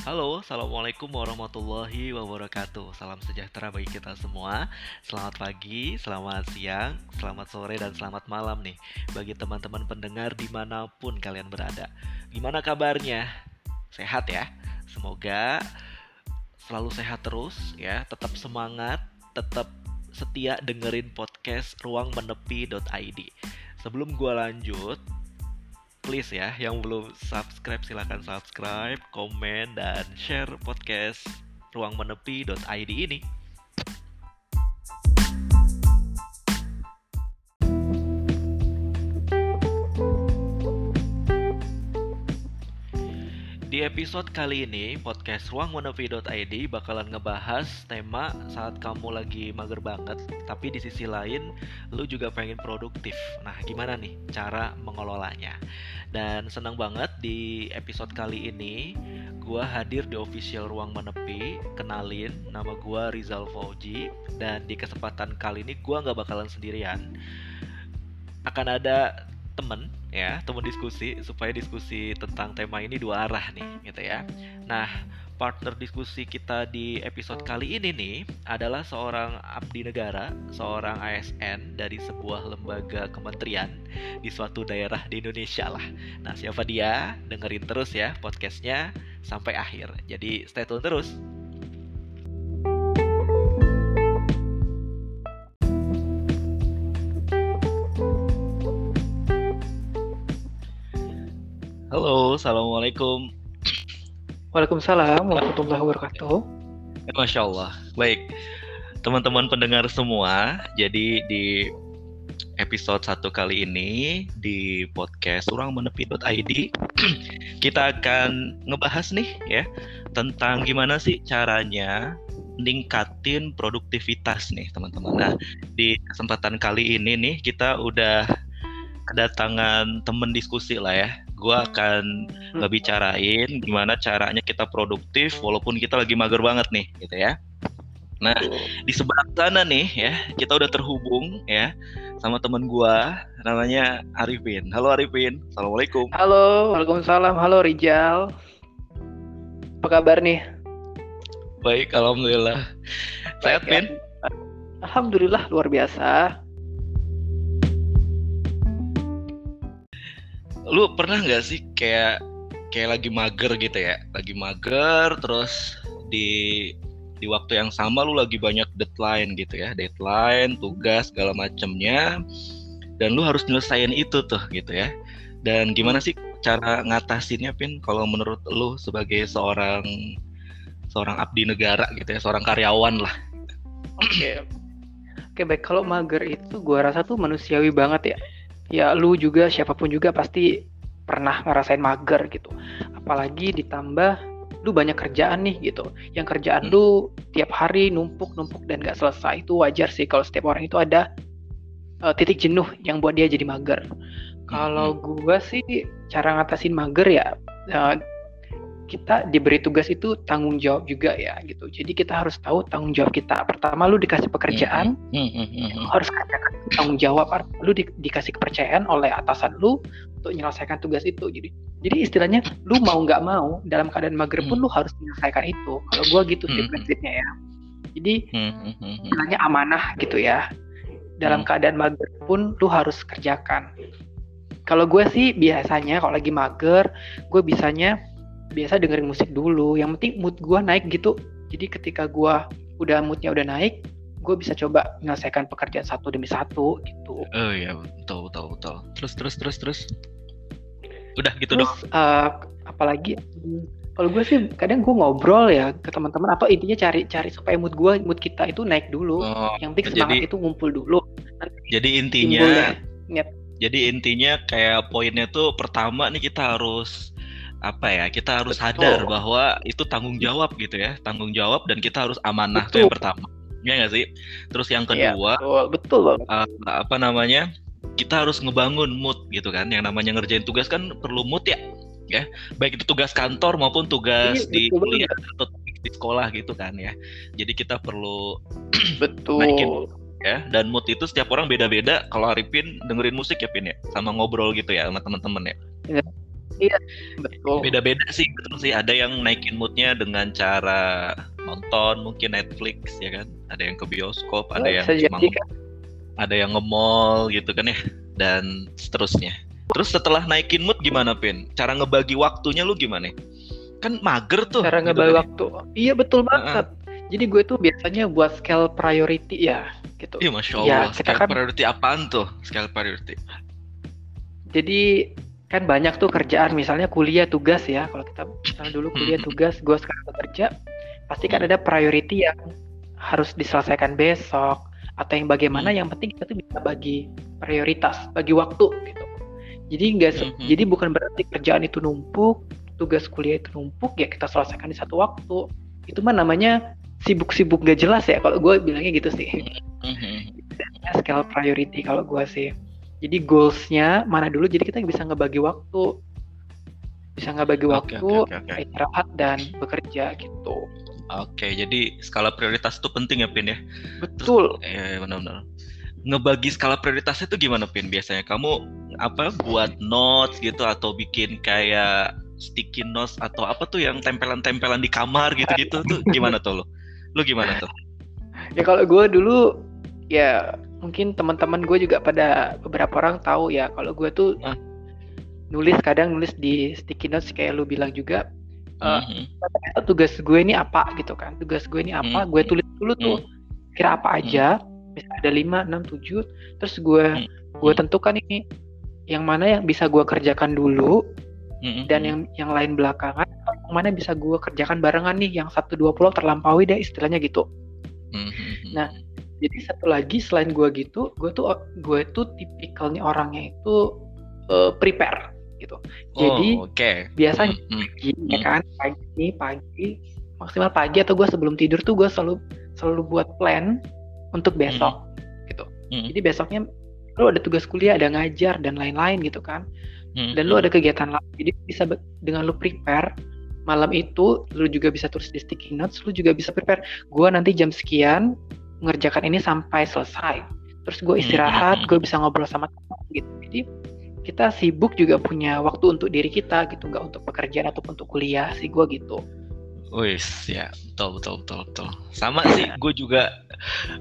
Halo, Assalamualaikum warahmatullahi wabarakatuh. Salam sejahtera bagi kita semua. Selamat pagi, selamat siang, selamat sore, dan selamat malam nih Bagi teman-teman pendengar di mana pun kalian berada. Gimana kabarnya? Sehat ya? Semoga selalu sehat terus ya. Tetap semangat, tetap setia dengerin podcast ruangmenepi.id Sebelum gua lanjut, please ya yang belum subscribe silahkan subscribe, komen dan share podcast ruangmenepi.id ini. Episode kali ini, podcast ruangmenepi.id bakalan ngebahas tema saat kamu lagi mager banget, tapi di sisi lain lu juga pengen produktif. Nah, gimana nih cara mengelolanya? Dan senang banget di episode kali ini gua hadir di official Ruang Menepi. Kenalin, nama gua Rizal Fauji dan di kesempatan kali ini gua nggak bakalan sendirian. Akan ada temen ya temen diskusi supaya diskusi tentang tema ini dua arah nih gitu ya. Nah partner diskusi kita di episode kali ini nih adalah seorang abdi negara seorang ASN dari sebuah lembaga kementerian di suatu daerah di Indonesia lah. Nah siapa dia? Dengerin terus ya podcastnya sampai akhir. Jadi stay tune terus Halo, assalamualaikum. Waalaikumsalam warahmatullahi wabarakatuh. Masya Allah. Baik, teman-teman pendengar semua. Jadi di episode satu kali ini di podcast urangmenepi.id kita akan ngebahas nih ya tentang gimana sih caranya ningkatin produktivitas nih teman-teman. Nah di kesempatan kali ini nih kita udah kedatangan temen diskusi lah ya gue akan ngebicarain gimana caranya kita produktif walaupun kita lagi mager banget nih gitu ya. Nah di sebelah sana nih ya kita udah terhubung ya sama temen gue namanya Arifin. Halo Arifin, assalamualaikum. Halo, waalaikumsalam. Halo Rijal. Apa kabar nih? Baik, alhamdulillah. Sehat, Pin? Ya. Alhamdulillah luar biasa. Lu pernah nggak sih kayak kayak lagi mager gitu ya? Lagi mager terus di di waktu yang sama lu lagi banyak deadline gitu ya? Deadline tugas segala macemnya. Dan lu harus nyelesain itu tuh gitu ya. Dan gimana sih cara ngatasinnya pin? Kalau menurut lu sebagai seorang seorang abdi negara gitu ya seorang karyawan lah. Oke. Okay. oke okay, baik. Kalau mager itu gua rasa tuh manusiawi banget ya ya lu juga siapa pun juga pasti pernah ngerasain mager gitu apalagi ditambah lu banyak kerjaan nih gitu yang kerjaan hmm. lu tiap hari numpuk numpuk dan gak selesai itu wajar sih kalau setiap orang itu ada uh, titik jenuh yang buat dia jadi mager kalau hmm. gua sih cara ngatasin mager ya uh, kita diberi tugas itu tanggung jawab juga ya gitu. Jadi kita harus tahu tanggung jawab kita. Pertama lu dikasih pekerjaan, mm -hmm. harus kerjakan tanggung jawab. Lu di, dikasih kepercayaan oleh atasan lu untuk menyelesaikan tugas itu. Jadi jadi istilahnya lu mau nggak mau dalam keadaan mager pun mm. lu harus menyelesaikan itu. Kalau gua gitu sih mm. prinsipnya ya. Jadi istilahnya amanah gitu ya. Dalam keadaan mager pun lu harus kerjakan. Kalau gue sih biasanya kalau lagi mager, gue bisanya biasa dengerin musik dulu. Yang penting mood gue naik gitu. Jadi ketika gue udah moodnya udah naik gue bisa coba menyelesaikan pekerjaan satu demi satu gitu. Oh iya betul betul betul. Terus terus terus terus? Udah gitu terus, dong uh, apalagi kalau gue sih kadang gue ngobrol ya ke teman-teman. Atau intinya cari cari supaya mood gue mood kita itu naik dulu. Oh, yang penting semangat jadi, itu ngumpul dulu. Jadi intinya jadi intinya kayak poinnya tuh pertama nih kita harus apa ya kita harus betul. sadar bahwa itu tanggung jawab gitu ya tanggung jawab dan kita harus amanah betul. tuh yang pertama ya nggak sih? Terus yang iya, kedua ya, betul, betul uh, apa namanya kita harus ngebangun mood gitu kan yang namanya ngerjain tugas kan perlu mood ya ya. Baik itu tugas kantor maupun tugas iya, di kuliah atau di sekolah gitu kan ya. Jadi kita perlu betul. naikin ya dan mood itu setiap orang beda-beda. Kalau Arifin dengerin musik ya Pin ya sama ngobrol gitu ya sama teman-teman ya, ya Iya, betul. Beda-beda sih, betul sih. Ada yang naikin moodnya dengan cara nonton mungkin Netflix ya kan. Ada yang ke bioskop, ada Oh, yang cuma kan. ada yang nge-mall gitu kan ya dan seterusnya. Terus setelah naikin mood gimana Pin? Cara ngebagi waktunya lu gimana? Kan mager tuh. cara gitu ngebagi kan ya. waktu. Iya betul banget. Jadi gue tuh biasanya buat scale priority ya gitu. Iya masya Ya, Allah. kita Scale kan- priority apaan tuh? Scale priority. Jadi kan banyak tuh kerjaan misalnya kuliah tugas ya. Kalau kita misalnya dulu kuliah Hmm. tugas, gue sekarang bekerja, pasti kan ada priority yang harus diselesaikan besok atau yang bagaimana Hmm. yang penting kita tuh bisa bagi prioritas, bagi waktu gitu. Jadi enggak Mhm. jadi bukan berarti kerjaan itu numpuk, tugas kuliah itu numpuk ya kita selesaikan di satu waktu. Itu mah namanya sibuk-sibuk gak jelas ya kalau gue bilangnya gitu sih. Mhm. Biasanya scale priority kalau gue sih. Jadi goalsnya mana dulu jadi kita bisa ngebagi waktu. Bisa ngebagi waktu, oke, oke, oke. istirahat dan bekerja gitu. Oke, jadi skala prioritas itu penting ya Pin ya. Betul. Eh benar-benar. Ngebagi skala prioritasnya itu gimana Pin biasanya? Kamu apa buat notes gitu atau bikin kayak sticky notes atau apa tuh yang tempelan-tempelan di kamar gitu-gitu tuh gimana tuh lo? Lu gimana tuh? Ya kalau gue dulu ya mungkin teman-teman gue juga pada beberapa orang tahu ya kalau gue tuh Ah. nulis kadang nulis di sticky notes kayak lu bilang juga ternyata tugas gue ini apa gitu kan tugas gue ini apa Hmm. gue tulis dulu tuh kira apa aja misalnya ada 5, 6, 7 terus gue Hmm. gue tentukan ini yang mana yang bisa gue kerjakan dulu Mhm. dan yang yang lain belakangan yang mana bisa gue kerjakan barengan nih yang satu dua pulau terlampaui deh istilahnya gitu Mhm. Nah, jadi satu lagi selain gue gitu gue tuh gue tuh tipikalnya orangnya itu eh, prepare gitu jadi oh, oke. biasanya Mhm. pagi ya kan pagi pagi maksimal pagi atau gue sebelum tidur tuh gue selalu selalu buat plan untuk besok gitu Mhm. jadi besoknya lu ada tugas kuliah ada ngajar dan lain-lain gitu kan Mhm. dan lu ada kegiatan lain jadi bisa dengan lu prepare malam itu lu juga bisa tulis di sticky notes lu juga bisa prepare gue nanti jam sekian mengerjakan ini sampai selesai terus gue istirahat Mhm. gue bisa ngobrol sama teman gitu jadi kita sibuk juga punya waktu untuk diri kita gitu nggak untuk pekerjaan ataupun untuk kuliah sih gue gitu Wis, ya betul betul betul betul. Sama sih, gue juga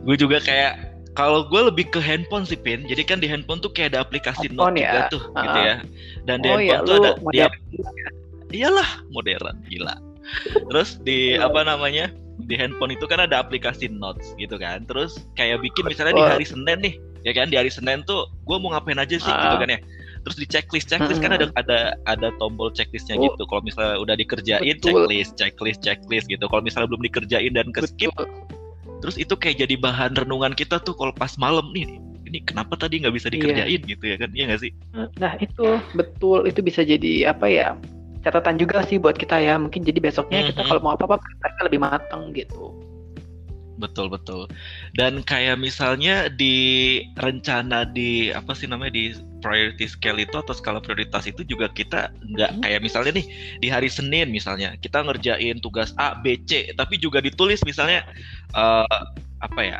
gue juga kayak kalau gue lebih ke handphone sih pin. Jadi kan di handphone tuh kayak ada aplikasi Handphone note juga ya? tuh, Ah. gitu ya. Dan di oh ya handphone tuh lu ada model dia iyalah modern gila. Terus di Iya. apa namanya di handphone itu kan ada aplikasi notes gitu kan. Terus kayak bikin misalnya di hari Senin nih, ya kan di hari Senin tuh gue mau ngapain aja sih Ah. gitu kan ya. Terus di checklist checklist kan ada ada ada tombol checklistnya Oh. gitu. Kalau misalnya udah dikerjain Betul. checklist checklist checklist gitu. Kalau misalnya belum dikerjain dan ke skip, terus itu kayak jadi bahan renungan kita tuh kalau pas malam nih. Ini kenapa tadi nggak bisa Iya. dikerjain gitu ya kan? Iya nggak sih? nah itu betul itu bisa jadi apa ya catatan juga sih buat kita ya mungkin jadi besoknya kita Mhm. kalau mau apa-apa kita lebih matang gitu Betul betul. Dan kayak misalnya di rencana di apa sih namanya di priority scale itu atau skala prioritas itu juga kita nggak Hmm. kayak misalnya nih di hari Senin misalnya kita ngerjain tugas A, B, C, tapi juga ditulis misalnya eh, apa ya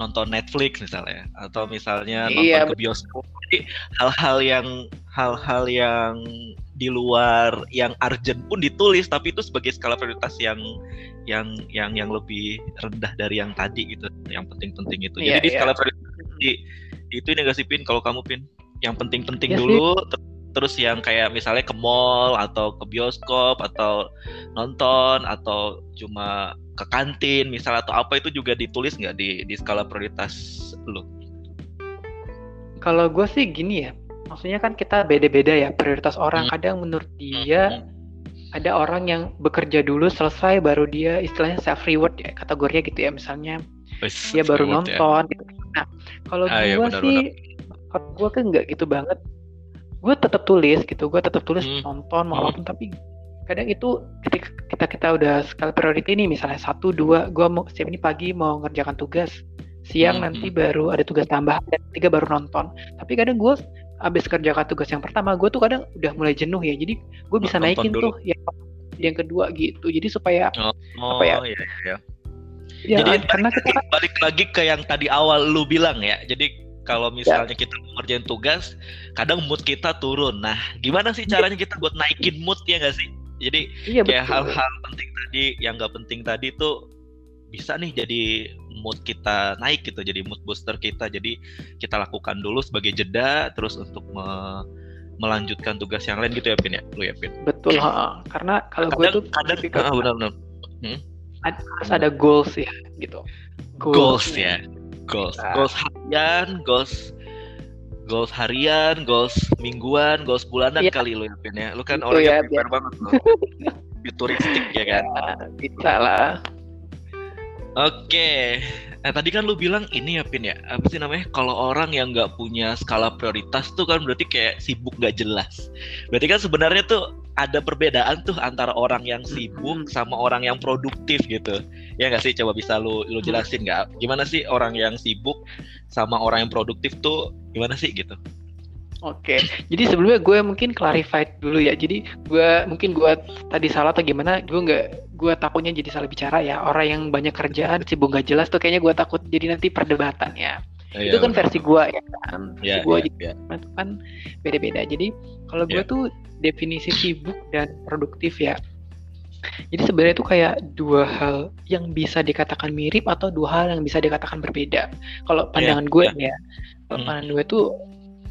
nonton Netflix misalnya atau misalnya nonton Iya, ke bioskop. Jadi hal-hal yang hal-hal yang di luar yang urgent pun ditulis tapi itu sebagai skala prioritas yang yang yang yang lebih rendah dari yang tadi gitu. Yang penting-penting itu. Iya, jadi di iya. skala prioritas di, itu ini gak sih pin? Kalau kamu pin? Yang penting-penting sih. dulu ter- terus yang kayak misalnya ke mall atau ke bioskop atau nonton atau cuma ke kantin misalnya atau apa itu juga ditulis nggak di di skala prioritas lu? Kalau gue sih gini ya maksudnya kan kita beda-beda ya prioritas orang. Hmm. kadang menurut dia ada orang yang bekerja dulu selesai baru dia istilahnya self reward ya kategorinya gitu ya. Misalnya Wis, dia baru ya. nonton. Nah kalau Ah, gue benar, sih kalau gue kan nggak gitu banget. Gue tetap tulis gitu gue tetap tulis Hmm. nonton mau Hmm. tapi kadang itu ketika kita kita udah skala priority ini misalnya satu dua gue mau siap ini pagi mau ngerjakan tugas. Siang Hmm, nanti baru ada tugas tambahan dan tiga baru nonton. Tapi kadang gue abis kerjakan tugas yang pertama gue tuh kadang udah mulai jenuh ya jadi gue bisa Nonton naikin dulu. tuh yang yang kedua gitu jadi supaya oh Apa ya? iya, iya. ya Jadi karena kita balik lagi ke yang tadi awal lu bilang ya. Jadi kalau misalnya kita ngerjain tugas, kadang mood kita turun. Nah, gimana sih caranya kita buat naikin mood ya nggak sih? Jadi iya kayak hal-hal penting tadi yang nggak penting tadi tuh bisa nih jadi mood kita naik gitu, jadi mood booster kita. Jadi kita lakukan dulu sebagai jeda, terus untuk me- melanjutkan tugas yang lain gitu ya Pin ya, lu ya Pin. betul ha. karena kalau gue tuh kadang, ah, benar-benar. ad- harus ada goals ya gitu goals ya goals Nah. goals harian goals goals harian goals mingguan goals bulanan Iya. kali lu ya Pin ya lu kan Gitu orang ya, yang prepare banget loh futuristik ya kan Nah, bisa lah oke. Nah tadi kan lu bilang ini ya Pin ya? Apa sih namanya? Kalau orang yang nggak punya skala prioritas tuh kan berarti kayak sibuk nggak jelas. Berarti kan sebenarnya tuh ada perbedaan tuh antara orang yang sibuk sama orang yang produktif gitu. Ya nggak sih? Coba bisa lu lu jelasin nggak? Gimana sih orang yang sibuk sama orang yang produktif tuh gimana sih gitu Oke, jadi sebelumnya gue mungkin clarified dulu ya. Jadi gue mungkin gue tadi salah atau gimana? Gue nggak, gue takutnya jadi salah bicara ya. Orang yang banyak kerjaan sibuk nggak jelas tuh kayaknya gue takut jadi nanti perdebatan ya. itu kan versi gue ya kan. Versi ya, gue ya, ya. itu kan beda-beda. Jadi kalau gue Ya. tuh definisi sibuk dan produktif ya. Jadi sebenarnya itu kayak dua hal yang bisa dikatakan mirip atau dua hal yang bisa dikatakan berbeda. Kalau pandangan gue ya. ya, kalau Hmm. pandangan gue tuh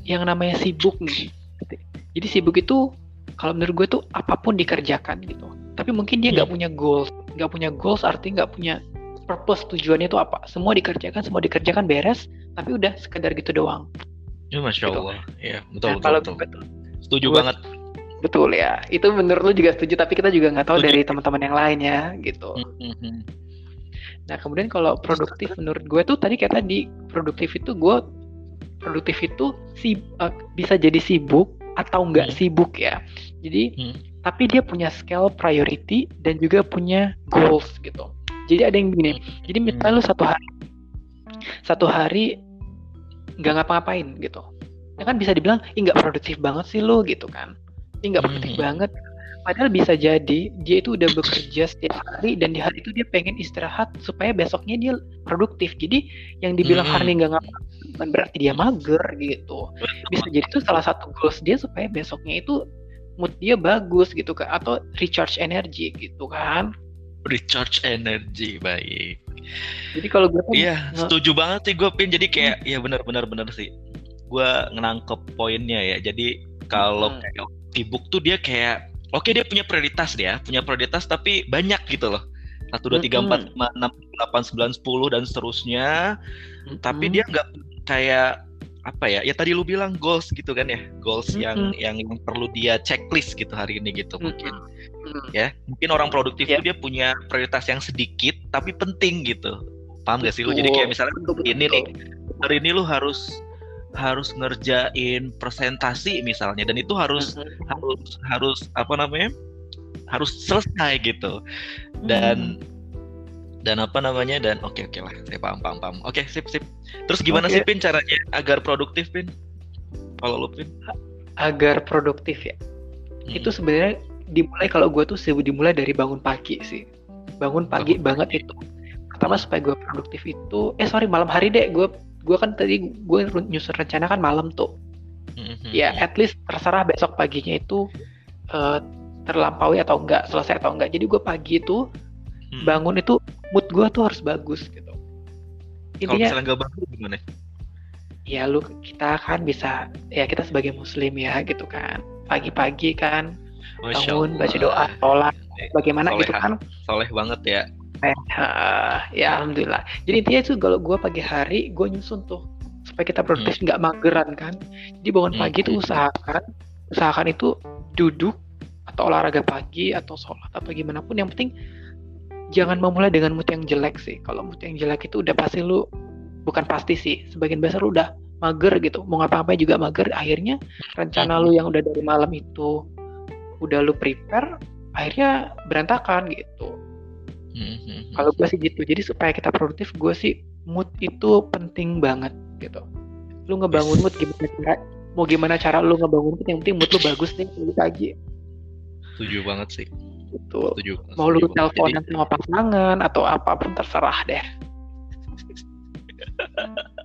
yang namanya sibuk nih. Jadi sibuk itu kalau menurut gue tuh apa pun dikerjakan gitu. Tapi mungkin dia nggak Hmm. punya goals, nggak punya goals artinya nggak punya purpose tujuannya itu apa. Semua dikerjakan, semua dikerjakan beres, tapi udah sekedar gitu doang. Ya, masya Gitu. Allah ya betul Nah, betul, kalau betul. gue tuh setuju Gua- banget Betul ya. Itu menurut lu juga setuju, tapi kita juga nggak tahu Setuju. dari teman-teman yang lain ya, gitu. Nah, kemudian kalau produktif menurut gue tuh tadi kayak tadi, produktif itu gue produktif itu si eh, bisa jadi sibuk atau nggak Hmm. sibuk ya. Jadi Hmm. tapi dia punya scale priority dan juga punya goals gitu. Jadi ada yang gini. Jadi misalnya lu satu hari satu hari nggak ngapa-ngapain gitu. Ya kan bisa dibilang, ih nggak produktif banget sih lu gitu kan. Ih nggak produktif Hmm. banget. Padahal bisa jadi dia itu udah bekerja setiap hari dan di hari itu dia pengen istirahat supaya besoknya dia produktif. Jadi yang dibilang Hmm. hari nggak ngapa bukan berarti dia mager gitu. Bisa jadi itu salah satu goals dia supaya besoknya itu mood dia bagus gitu kan atau recharge energi gitu kan. recharge energy baik Jadi kalau gue Iya, nge- setuju banget sih gue pin. Jadi kayak ya benar-benar benar sih. Gue ngenangkep poinnya ya. Jadi kalau Hmm. kayak sibuk tuh dia kayak oke dia punya prioritas dia, punya prioritas tapi banyak gitu loh. Satu dua tiga empat lima enam delapan sembilan sepuluh dan seterusnya. Tapi Mm-mm. dia nggak kayak apa ya? Ya tadi lu bilang goals gitu kan ya, goals yang Mm-mm. yang yang perlu dia checklist gitu hari ini gitu mungkin Mm. ya. Mungkin orang produktif Ya. itu dia punya prioritas yang sedikit tapi penting gitu. Paham gak sih lu? Jadi kayak misalnya Betul, ini nih hari ini lu harus harus ngerjain presentasi misalnya dan itu harus Mm-mm. harus harus apa namanya harus selesai gitu dan dan apa namanya dan oke oke lah saya paham paham paham oke sip sip terus gimana Oke. sih pin caranya agar produktif pin kalau lu pin agar produktif ya. Hmm. Itu sebenarnya dimulai kalau gue tuh dimulai dari bangun pagi sih. Bangun pagi Bangun banget itu. Pertama supaya gue produktif itu, eh sorry malam hari deh. Gue gue kan tadi gue nyusun rencana kan malam tuh. Mhm. Ya at least terserah besok paginya itu eh, terlampaui atau enggak, selesai atau enggak. Jadi gue pagi itu Hmm. bangun itu mood gue tuh harus bagus gitu. kalau Intinya misalnya nggak bangun gimana ya lu kita kan bisa ya kita sebagai muslim ya gitu kan pagi-pagi kan Masya bangun baca Allah. doa sholat bagaimana gitu Soleh kan soleh banget ya Eh, ya alhamdulillah. Jadi intinya itu kalau gue pagi hari gue nyusun tuh supaya kita produktif nggak mageran kan? Jadi bangun Hmm. pagi tuh usahakan usahakan itu duduk atau olahraga pagi atau sholat atau gimana pun. Yang penting jangan memulai dengan mood yang jelek sih. Kalau mood yang jelek itu udah pasti lu bukan pasti sih sebagian besar lu udah mager gitu. Mau ngapa-ngapain juga mager. Akhirnya rencana lu yang udah dari malam itu udah lu prepare akhirnya berantakan gitu Mhm. kalau gue sih gitu jadi supaya kita produktif gue sih mood itu penting banget gitu lu ngebangun mood gimana cara mau gimana cara lu ngebangun mood yang penting mood lu bagus nih pagi setuju banget sih gitu setuju mau lu teleponan sama pasangan atau apa pun terserah deh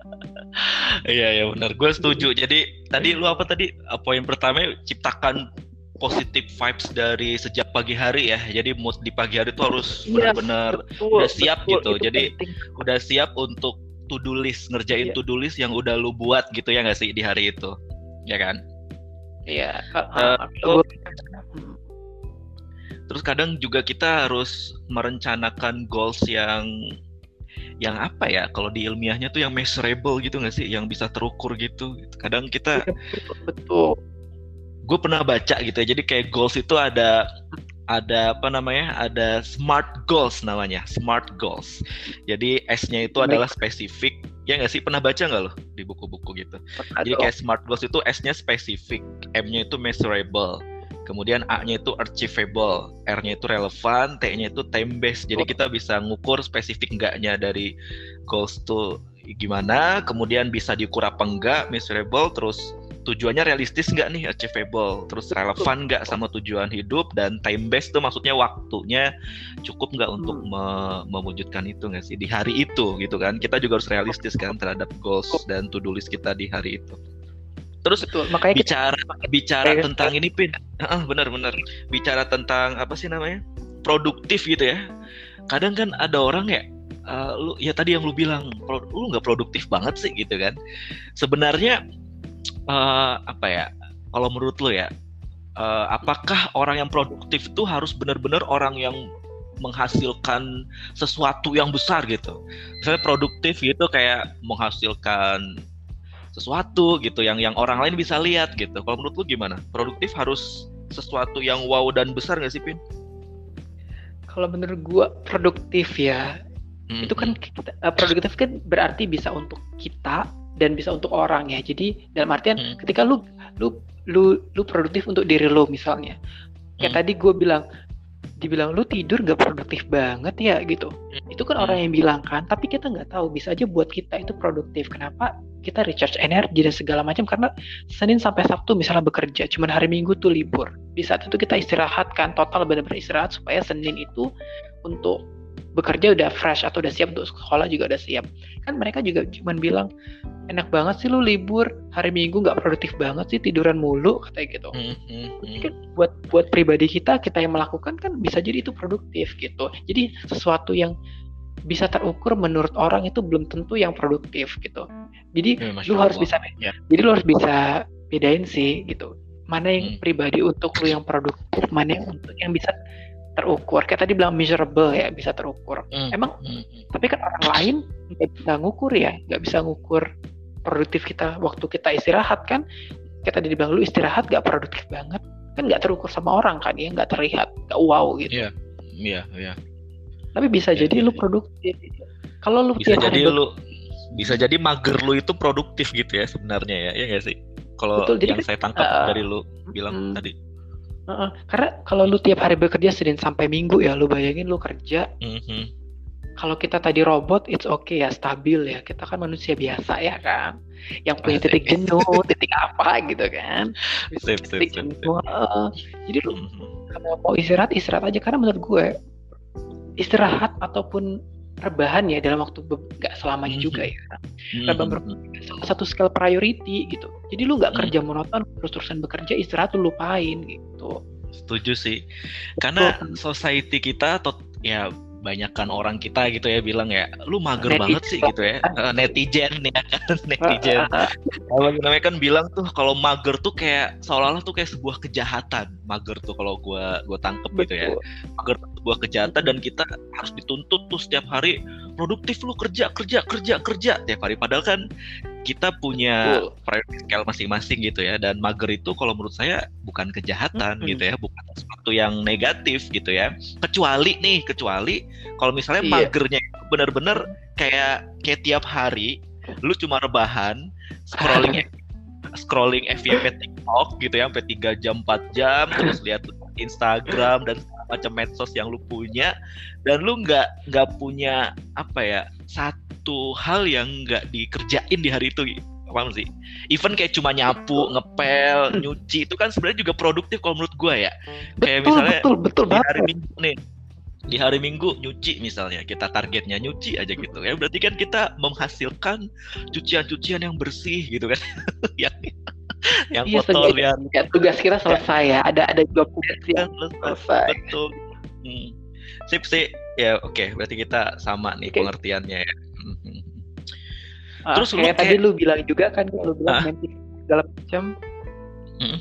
Iya iya benar. Gue setuju. Jadi tadi lu apa tadi? Poin pertama ciptakan positive vibes dari sejak pagi hari ya. Jadi mood di pagi hari itu harus Iya, benar-benar Betul, udah siap betul, gitu. itu Jadi penting. udah siap untuk to do list ngerjain Iya. to do list yang udah lu buat gitu ya nggak sih di hari itu, ya kan? Iya. kal- Eh, ah, lu- gua- Hmm. Terus kadang juga kita harus merencanakan goals yang yang apa ya? Kalau di ilmiahnya tuh yang measurable gitu nggak sih? Yang bisa terukur gitu. Kadang kita betul, betul. Gue pernah baca gitu ya jadi kayak goals itu ada ada apa namanya ada smart goals namanya smart goals. Jadi S-nya itu adalah spesifik ya nggak sih? Pernah baca nggak lo di buku-buku gitu? Jadi kayak smart goals itu S-nya spesifik M-nya itu measurable kemudian A-nya itu achievable R-nya itu relevan T-nya itu time based. Jadi Oh. kita bisa ngukur spesifik enggaknya dari goals tuh gimana kemudian bisa diukur apa enggak measurable terus tujuannya realistis nggak nih achievable? Terus relevan nggak sama tujuan hidup? Dan time based tuh maksudnya waktunya cukup nggak untuk Hmm. me- mewujudkan itu nggak sih? Di hari itu gitu kan? Kita juga harus realistis kan terhadap goals dan to do list kita di hari itu. Terus betul. Makanya kita bicara bicara Kayak- tentang ini pin. Heeh, benar-benar bicara tentang apa sih namanya? Produktif gitu ya. Kadang kan ada orang ya eh, lu ya tadi yang lu bilang lu nggak produktif banget sih gitu kan. Sebenarnya eh, apa ya kalau menurut lu ya eh, apakah orang yang produktif itu harus benar-benar orang yang menghasilkan sesuatu yang besar gitu misalnya produktif gitu kayak menghasilkan sesuatu gitu yang yang orang lain bisa lihat gitu. Kalau menurut lu gimana? Produktif harus sesuatu yang wow dan besar nggak sih Pin? kalau menurut gua produktif ya Hmm, itu kan kita, eh, produktif kan berarti bisa untuk kita dan bisa untuk orang ya. Jadi dalam artian Hmm. ketika lu lu lu lu produktif untuk diri lu misalnya. Kayak Hmm. tadi gue bilang dibilang lu tidur gak produktif banget ya gitu. Itu kan Hmm. orang yang bilang kan tapi kita nggak tahu. Bisa aja buat kita itu produktif. Kenapa? Kita recharge energi dan segala macam. Karena Senin sampai Sabtu misalnya bekerja cuman hari Minggu tuh libur. Di saat itu kita istirahat kan total benar-benar istirahat supaya Senin itu untuk bekerja udah fresh atau udah siap untuk sekolah juga udah siap kan mereka juga cuman bilang enak banget sih lu libur hari Minggu nggak produktif banget sih tiduran mulu katanya gitu hmm, hmm. kan buat buat pribadi kita kita yang melakukan kan bisa jadi itu produktif gitu jadi sesuatu yang bisa terukur menurut orang itu belum tentu yang produktif gitu jadi Ya, Masya lu harus bisa Ya. jadi lu harus bisa bedain sih gitu mana yang Hmm. pribadi untuk lu yang produktif mana yang untuk yang bisa terukur kayak tadi bilang measurable ya bisa terukur Hmm, emang hmm. tapi kan orang lain nggak bisa ngukur ya nggak bisa ngukur produktif kita waktu kita istirahat kan kita tadi bilang lu istirahat nggak produktif banget kan nggak terukur sama orang kan ya nggak terlihat nggak wow gitu Iya, iya, iya. tapi bisa Iya, jadi iya, lu iya. produktif kalau lu Bisa jadi lu bisa jadi mager lu itu produktif gitu ya sebenarnya ya, ya nggak sih? Kalau Betul, jadi yang kan, saya tangkap uh, dari lu bilang mm, tadi. Heeh. karena kalau lu tiap hari bekerja Senin sampai Minggu ya lu bayangin lu kerja Mhm. kalau kita tadi robot it's okay ya stabil ya kita kan manusia biasa ya kan yang punya Asik. titik jenuh titik apa gitu kan Sip, sip, titik sip, sip. jenuh heeh. jadi lu Mhm. kalau mau istirahat istirahat aja karena menurut gue istirahat ataupun rebahan ya dalam waktu nggak selamanya Mhm. juga ya Mhm. rebahan ber- salah satu skill priority gitu jadi lu nggak Hmm. kerja monoton terus terusan bekerja istirahat lu lupain gitu Setuju sih. Karena Betul. society kita atau ya banyakkan orang kita gitu ya bilang ya, lu mager Netizen. banget sih gitu ya. Eh, netizen ya kan, netizen. Apa namanya kan bilang tuh kalau mager tuh kayak seolah-olah tuh kayak sebuah kejahatan. Mager tuh kalau gua gua tangkep gitu ya. betul Mager tuh sebuah kejahatan dan kita harus dituntut tuh setiap hari produktif lu kerja kerja kerja kerja tiap hari padahal kan kita punya Betul. priority scale masing-masing gitu ya dan mager itu kalau menurut saya bukan kejahatan Mm-mm. gitu ya bukan sesuatu yang negatif gitu ya kecuali nih kecuali kalau misalnya Iya. magernya itu benar-benar kayak kayak tiap hari lu cuma rebahan scrolling scrolling FYP TikTok gitu ya sampai 3 jam 4 jam terus lihat Instagram dan macam medsos yang lu punya dan lu nggak nggak punya apa ya satu hal yang nggak dikerjain di hari itu paham sih? Even kayak cuma nyapu ngepel nyuci itu kan sebenarnya juga produktif kalau menurut gua ya. Kayak betul misalnya betul betul di hari minggu nih di hari Minggu nyuci misalnya kita targetnya nyuci aja gitu ya. Berarti kan kita menghasilkan cucian-cucian yang bersih gitu kan. Yang yang Iya, seenggaknya yang ya, tugas kita selesai ya. Ada ada job desk yang selesai. betul hmm. sip sih ya oke berarti kita sama nih Oke. pengertiannya ya Mhm. Ah, Terus lu kayak tadi kayak- lu bilang juga kan lu bilang TikTok segala macam. Mm.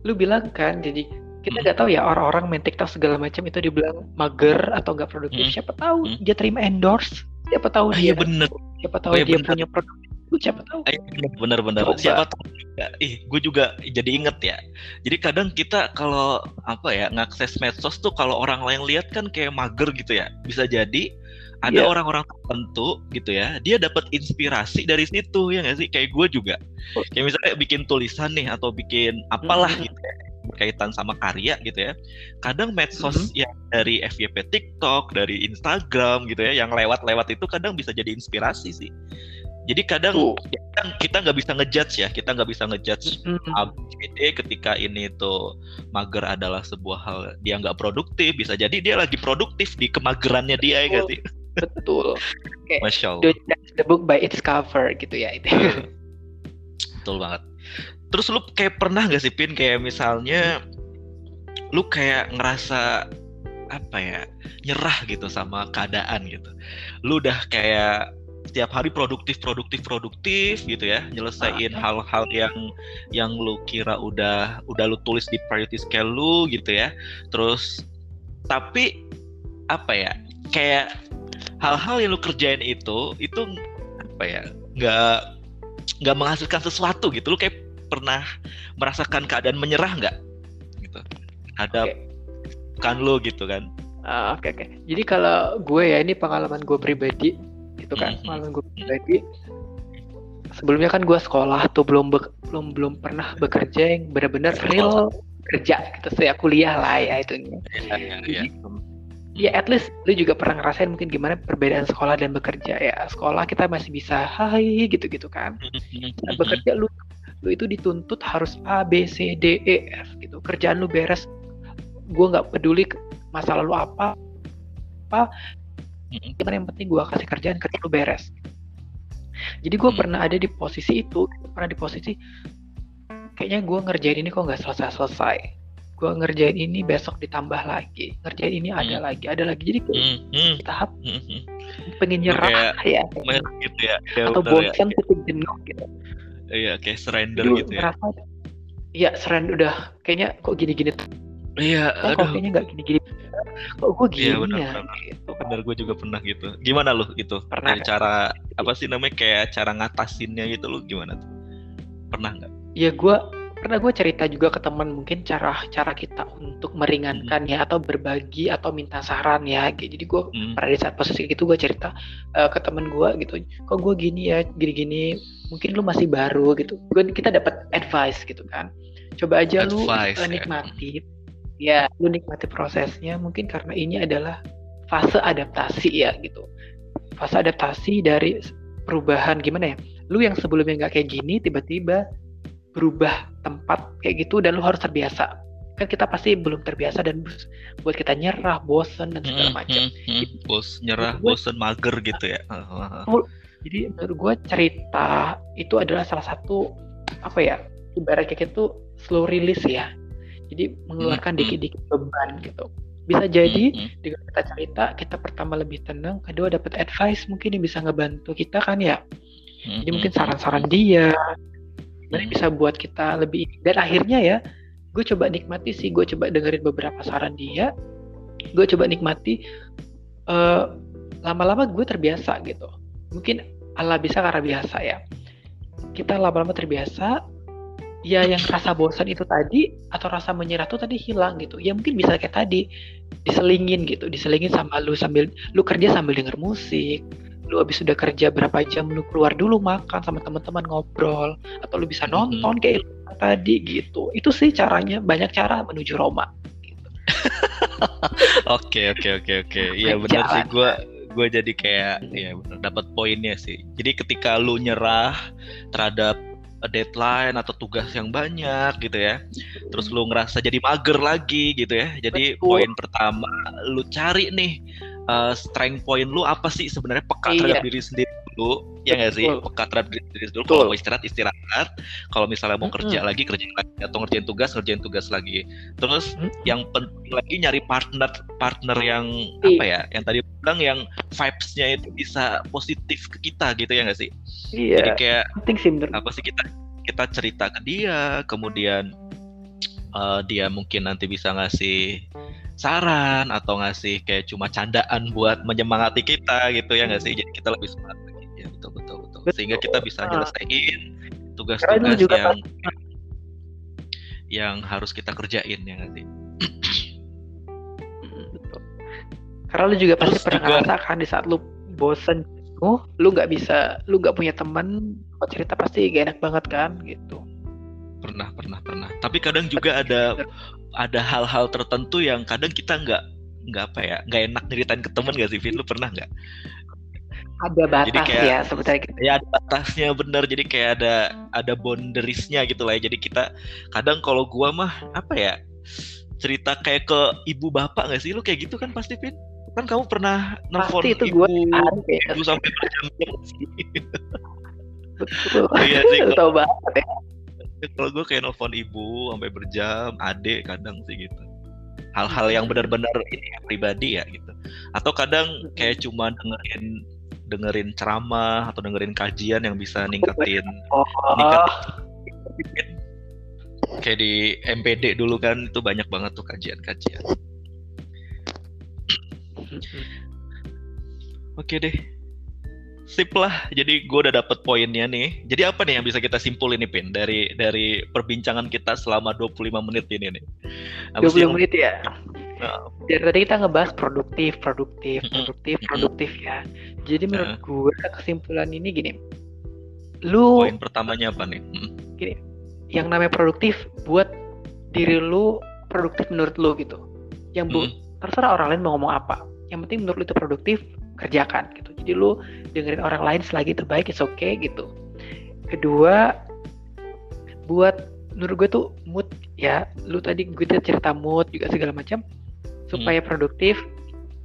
Lu bilang kan jadi kita Mm. nggak tahu ya orang-orang main TikTok segala macam itu dibilang mager atau nggak produktif. Mm. Siapa tahu Mm. dia terima endorse. Siapa tahu Ah, dia iya bener siapa tahu Oh, iya dia bener. punya produk siapa tahu. Bener-bener Coba. siapa tahu juga ih gue juga jadi inget ya jadi kadang kita kalau apa ya ngakses medsos tuh kalau orang lain lihat kan kayak mager gitu ya bisa jadi ada Iya. orang-orang tertentu gitu ya dia dapat inspirasi dari situ ya nggak sih kayak gue juga Oh. kayak misalnya bikin tulisan nih atau bikin apalah Mhm. gitu ya berkaitan sama karya gitu ya kadang medsos Mhm. yang dari FYP TikTok dari Instagram gitu ya yang lewat-lewat itu kadang bisa jadi inspirasi sih jadi kadang Tuh. kan kita nggak bisa ngejudge ya kita nggak bisa ngejudge Mm. ABCD ketika ini tuh mager adalah sebuah hal dia nggak produktif bisa jadi dia lagi produktif di kemagerannya dia ya sih Betul. masya Allah Don't judge the book by its cover gitu ya itu. betul banget terus lu kayak pernah nggak sih pin kayak misalnya lu kayak ngerasa apa ya nyerah gitu sama keadaan gitu lu udah kayak setiap hari produktif produktif produktif gitu ya. Nyelesain hal-hal yang yang lu kira udah udah lu tulis di priority scale lu gitu ya. Terus tapi apa ya kayak hal-hal yang lu kerjain itu itu apa ya nggak nggak menghasilkan sesuatu gitu. Lu kayak pernah merasakan keadaan menyerah nggak? Gitu. Ada kan lu gitu kan? Ah, Oke oke. Jadi kalau gue ya ini pengalaman gue pribadi gitu kan, pengalaman gue pribadi. Sebelumnya kan gue sekolah tuh belum be- belum belum pernah bekerja yang benar-benar real kerja gitu saya kuliah lah ya itu. ya, ya, ya. At least lu juga pernah ngerasain mungkin gimana perbedaan sekolah dan bekerja ya. Sekolah kita masih bisa hai gitu-gitu kan. Nah, bekerja lu lu itu dituntut harus A B C D E F gitu. Kerjaan lu beres. Gue nggak peduli masa lalu apa apa Mhm. cuman yang penting gue kasih kerjaan kerja lu beres jadi gue Hmm. pernah ada di posisi itu pernah di posisi kayaknya gue ngerjain ini kok nggak selesai selesai gue ngerjain ini besok ditambah lagi ngerjain ini ada Hmm. lagi ada lagi jadi kayak Hmm, hmm, tahap hmm, hmm. pengen nyerah ya Mer- gitu ya, ya atau bener ya. bosan titik jenuh gitu Iya, kayak surrender Jadi gitu ya. ngerasa Iya, seren udah kayaknya kok gini-gini. Iya, Kok aduh. kayaknya nggak gini-gini. Kok gue gini Iya, benar, ya? benar. Gitu. Bener gue juga pernah gitu. Gimana lu itu? Pernah. Kayak cara apa sih namanya kayak cara ngatasinnya gitu lu gimana tuh? Pernah nggak? Ya gue pernah gue cerita juga ke teman mungkin cara cara kita untuk meringankan ya atau berbagi atau minta saran ya. Jadi gue Hmm. pada di saat posisi gitu gue cerita eh, ke teman gue gitu. Kok gue gini ya, gini-gini. Mungkin lu masih baru gitu. Gue kita dapat advice gitu kan. Coba aja lu Advice, eh, ya. Ya, lu nikmati prosesnya. Mungkin karena ini adalah fase adaptasi ya gitu. Fase adaptasi dari perubahan gimana ya? Lu yang sebelumnya nggak kayak gini, tiba-tiba berubah tempat kayak gitu dan lu harus terbiasa. Kan kita pasti belum terbiasa dan buat kita nyerah, bosen dan segala Hmm, macam. hmm, hmm. Bos nyerah, Gua- bosen, mager gitu ya. Jadi menurut gue cerita itu adalah salah satu apa ya ibarat kayak gitu slow release ya. Jadi mengeluarkan Hmm, hmm. dikit-dikit beban gitu. Bisa jadi Hmm, hmm. dengan kita cerita kita pertama lebih tenang, kedua dapat advice mungkin yang bisa ngebantu kita kan ya. Hmm, Jadi hmm, mungkin hmm. saran-saran dia, Hmm. bisa buat kita lebih dan akhirnya ya gue coba nikmati sih, gue coba dengerin beberapa saran dia, gue coba nikmati eh, lama-lama gue terbiasa gitu. Mungkin Allah bisa karena biasa ya. Kita lama-lama terbiasa, ya yang rasa bosan itu tadi atau rasa menyerah itu tadi hilang gitu. Ya mungkin bisa kayak tadi diselingin gitu, diselingin sama lu sambil lu kerja sambil denger musik, lu habis sudah kerja berapa jam lu keluar dulu makan sama teman-teman ngobrol atau lu bisa nonton kayak lu tadi gitu itu sih caranya banyak cara menuju Roma gitu. Oke oke oke oke. Iya Naik benar sih gue gue jadi kayak ya dapat poinnya sih. Jadi ketika lu nyerah terhadap deadline atau tugas yang banyak gitu ya. Terus lu ngerasa jadi mager lagi gitu ya. Jadi Betul. poin pertama lu cari nih uh, strength point lu apa sih sebenarnya peka Iya. terhadap diri sendiri dulu ya nggak sih? Betul. peka terhadap diri dulu. Kalau mau istirahat istirahat. Kalau misalnya mau kerja lagi kerja lagi atau ngerjain tugas ngerjain tugas lagi. Terus yang penting lagi nyari partner partner yang Iya. apa ya? Yang tadi bilang yang vibes-nya itu bisa positif ke kita gitu ya nggak sih? Jadi Iya, kayak penting sih menurut apa sih kita kita cerita ke dia kemudian eh, dia mungkin nanti bisa ngasih saran atau ngasih kayak cuma candaan buat menyemangati kita gitu ya nggak sih? Jadi kita lebih semangat ya betul betul betul Betul. sehingga kita bisa Ah. nyelesain tugas-tugas juga yang yang harus kita kerjain ya betul. Karena lu juga pasti Terus pernah juga- ngerasa kan di saat lu bosen, oh lu nggak bisa, lu nggak punya teman, buat cerita pasti gak enak banget kan gitu. pernah pernah pernah tapi kadang juga ada ada hal-hal tertentu yang kadang kita nggak nggak apa ya nggak enak ceritain ke temen gak sih Vin lu pernah nggak Ada batas kayak- ya sebenarnya gitu. ya ada batasnya bener. Jadi kayak ada ada boundariesnya gitu lah ya. Jadi kita kadang kalau gua mah apa ya cerita kayak ke ibu bapak nggak sih? Lu kayak gitu kan pasti Vin? Kan kamu pernah nelfon itu ibu ya. ibu sampai berjam-jam sih. Betul. iya sih tahu banget ya. kalau gue kayak nelfon ibu sampai berjam adek kadang sih gitu. Hal-hal yang benar-benar ini ya, pribadi ya gitu. Atau kadang kayak cuma dengerin dengerin ceramah atau dengerin kajian yang bisa ningkatin Oh, kayak di MPD dulu kan itu banyak banget tuh kajian-kajian. Oke deh. Sip lah. Jadi gue udah dapet poinnya nih. Jadi apa nih yang bisa kita simpulin nih Pin dari dari perbincangan kita selama 25 menit ini nih. 20 yang- menit ya. Nah. Dari tadi kita ngebahas produktif, produktif, produktif, produktif ya. Jadi menurut gue kesimpulan ini gini. Lu Poin pertamanya apa nih? Hmm. yang namanya produktif buat diri lu produktif menurut lu gitu. Yang bu, terserah orang lain mau ngomong apa. Yang penting menurut lu itu produktif, kerjakan gitu. Jadi lu dengerin orang lain selagi itu baik, it's okay gitu. Kedua, buat menurut gue tuh mood ya. Lu tadi gue cerita mood juga segala macam supaya produktif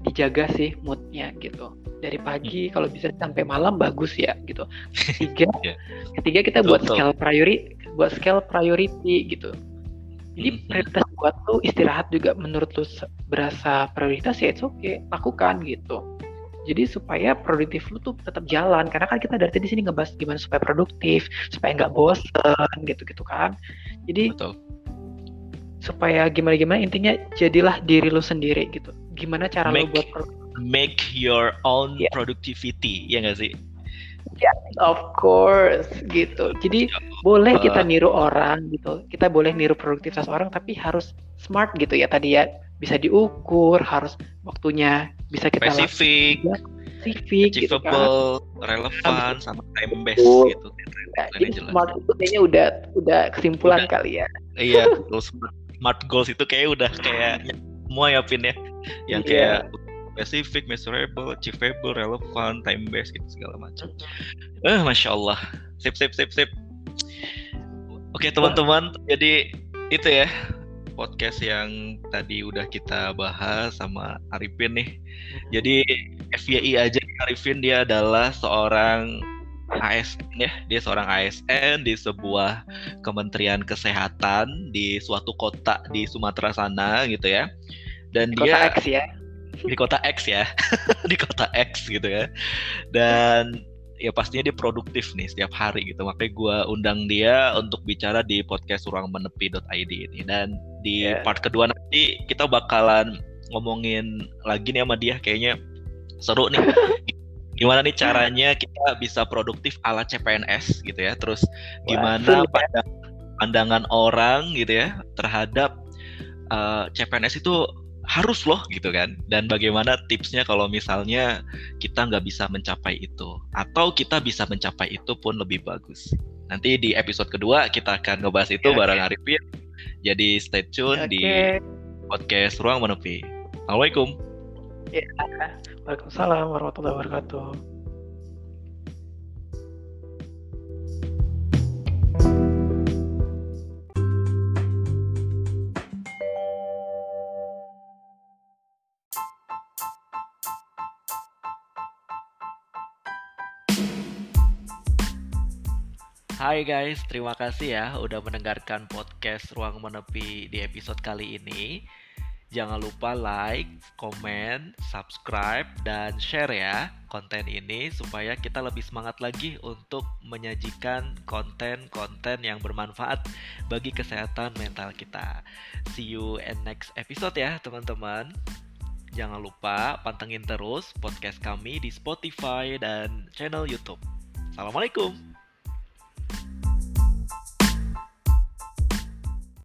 dijaga sih moodnya gitu. Dari pagi kalau bisa sampai malam bagus ya gitu. Ketiga, Ya. ketiga kita buat betul. scale priority, buat scale priority gitu. Jadi Mhm. prioritas buat lu istirahat juga menurut lu berasa prioritas ya it's okay, lakukan gitu. Jadi supaya produktif lu tuh tetap jalan karena kan kita dari tadi sini ngebahas gimana supaya produktif, supaya nggak bosen gitu-gitu kan. Jadi Betul. Supaya gimana-gimana intinya jadilah diri lu sendiri gitu. Gimana cara lu Make- buat pro- Make your own Ya. productivity, ya nggak sih? of course gitu. Jadi boleh kita niru orang gitu. Kita boleh niru produktivitas orang tapi harus smart gitu ya tadi ya. Bisa diukur, harus waktunya bisa kita lakukan Specific, spesifik gitu kan. relevan, sama time based gitu. Nah, Deadline-nya jadi smart itu kayaknya udah udah kesimpulan Udah. kali ya. Iya, kalau smart, smart goals itu kayak udah kayak semua ya Pin ya. Yang Iya. kayak specific, measurable, achievable, relevant, time based gitu segala macam. Eh, masya Allah. Sip, sip, sip, sip. Oke teman-teman, jadi itu ya podcast yang tadi udah kita bahas sama Arifin nih. Jadi FYI aja Arifin dia adalah seorang ASN ya, dia seorang ASN di sebuah Kementerian Kesehatan di suatu kota di Sumatera sana gitu ya. Dan Kota dia X ya. di kota X ya. Di kota X gitu ya. Dan ya pastinya dia produktif nih setiap hari gitu. Makanya gue undang dia untuk bicara di podcast ruangmenepi.id ini. Dan di Ya. part kedua nanti kita bakalan ngomongin lagi nih sama dia. Kayaknya seru nih gimana nih caranya kita bisa produktif ala CPNS gitu ya? Terus gimana ya. pandang- pandangan orang gitu ya terhadap uh, CPNS itu harus loh gitu kan? Dan bagaimana tipsnya kalau misalnya kita nggak bisa mencapai itu? Atau kita bisa mencapai itu pun lebih bagus? Nanti di episode kedua kita akan ngebahas itu Ya, bareng Arifin. Jadi stay tune Oke. di podcast ruang menepi. Assalamualaikum Ya, Waalaikumsalam warahmatullahi wabarakatuh. Hai guys, terima kasih ya udah mendengarkan podcast Ruang Menepi di episode kali ini. Jangan lupa like, komen, subscribe, dan share ya konten ini supaya kita lebih semangat lagi untuk menyajikan konten-konten yang bermanfaat bagi kesehatan mental kita. See you in next episode ya teman-teman. Jangan lupa pantengin terus podcast kami di Spotify dan channel YouTube. Assalamualaikum.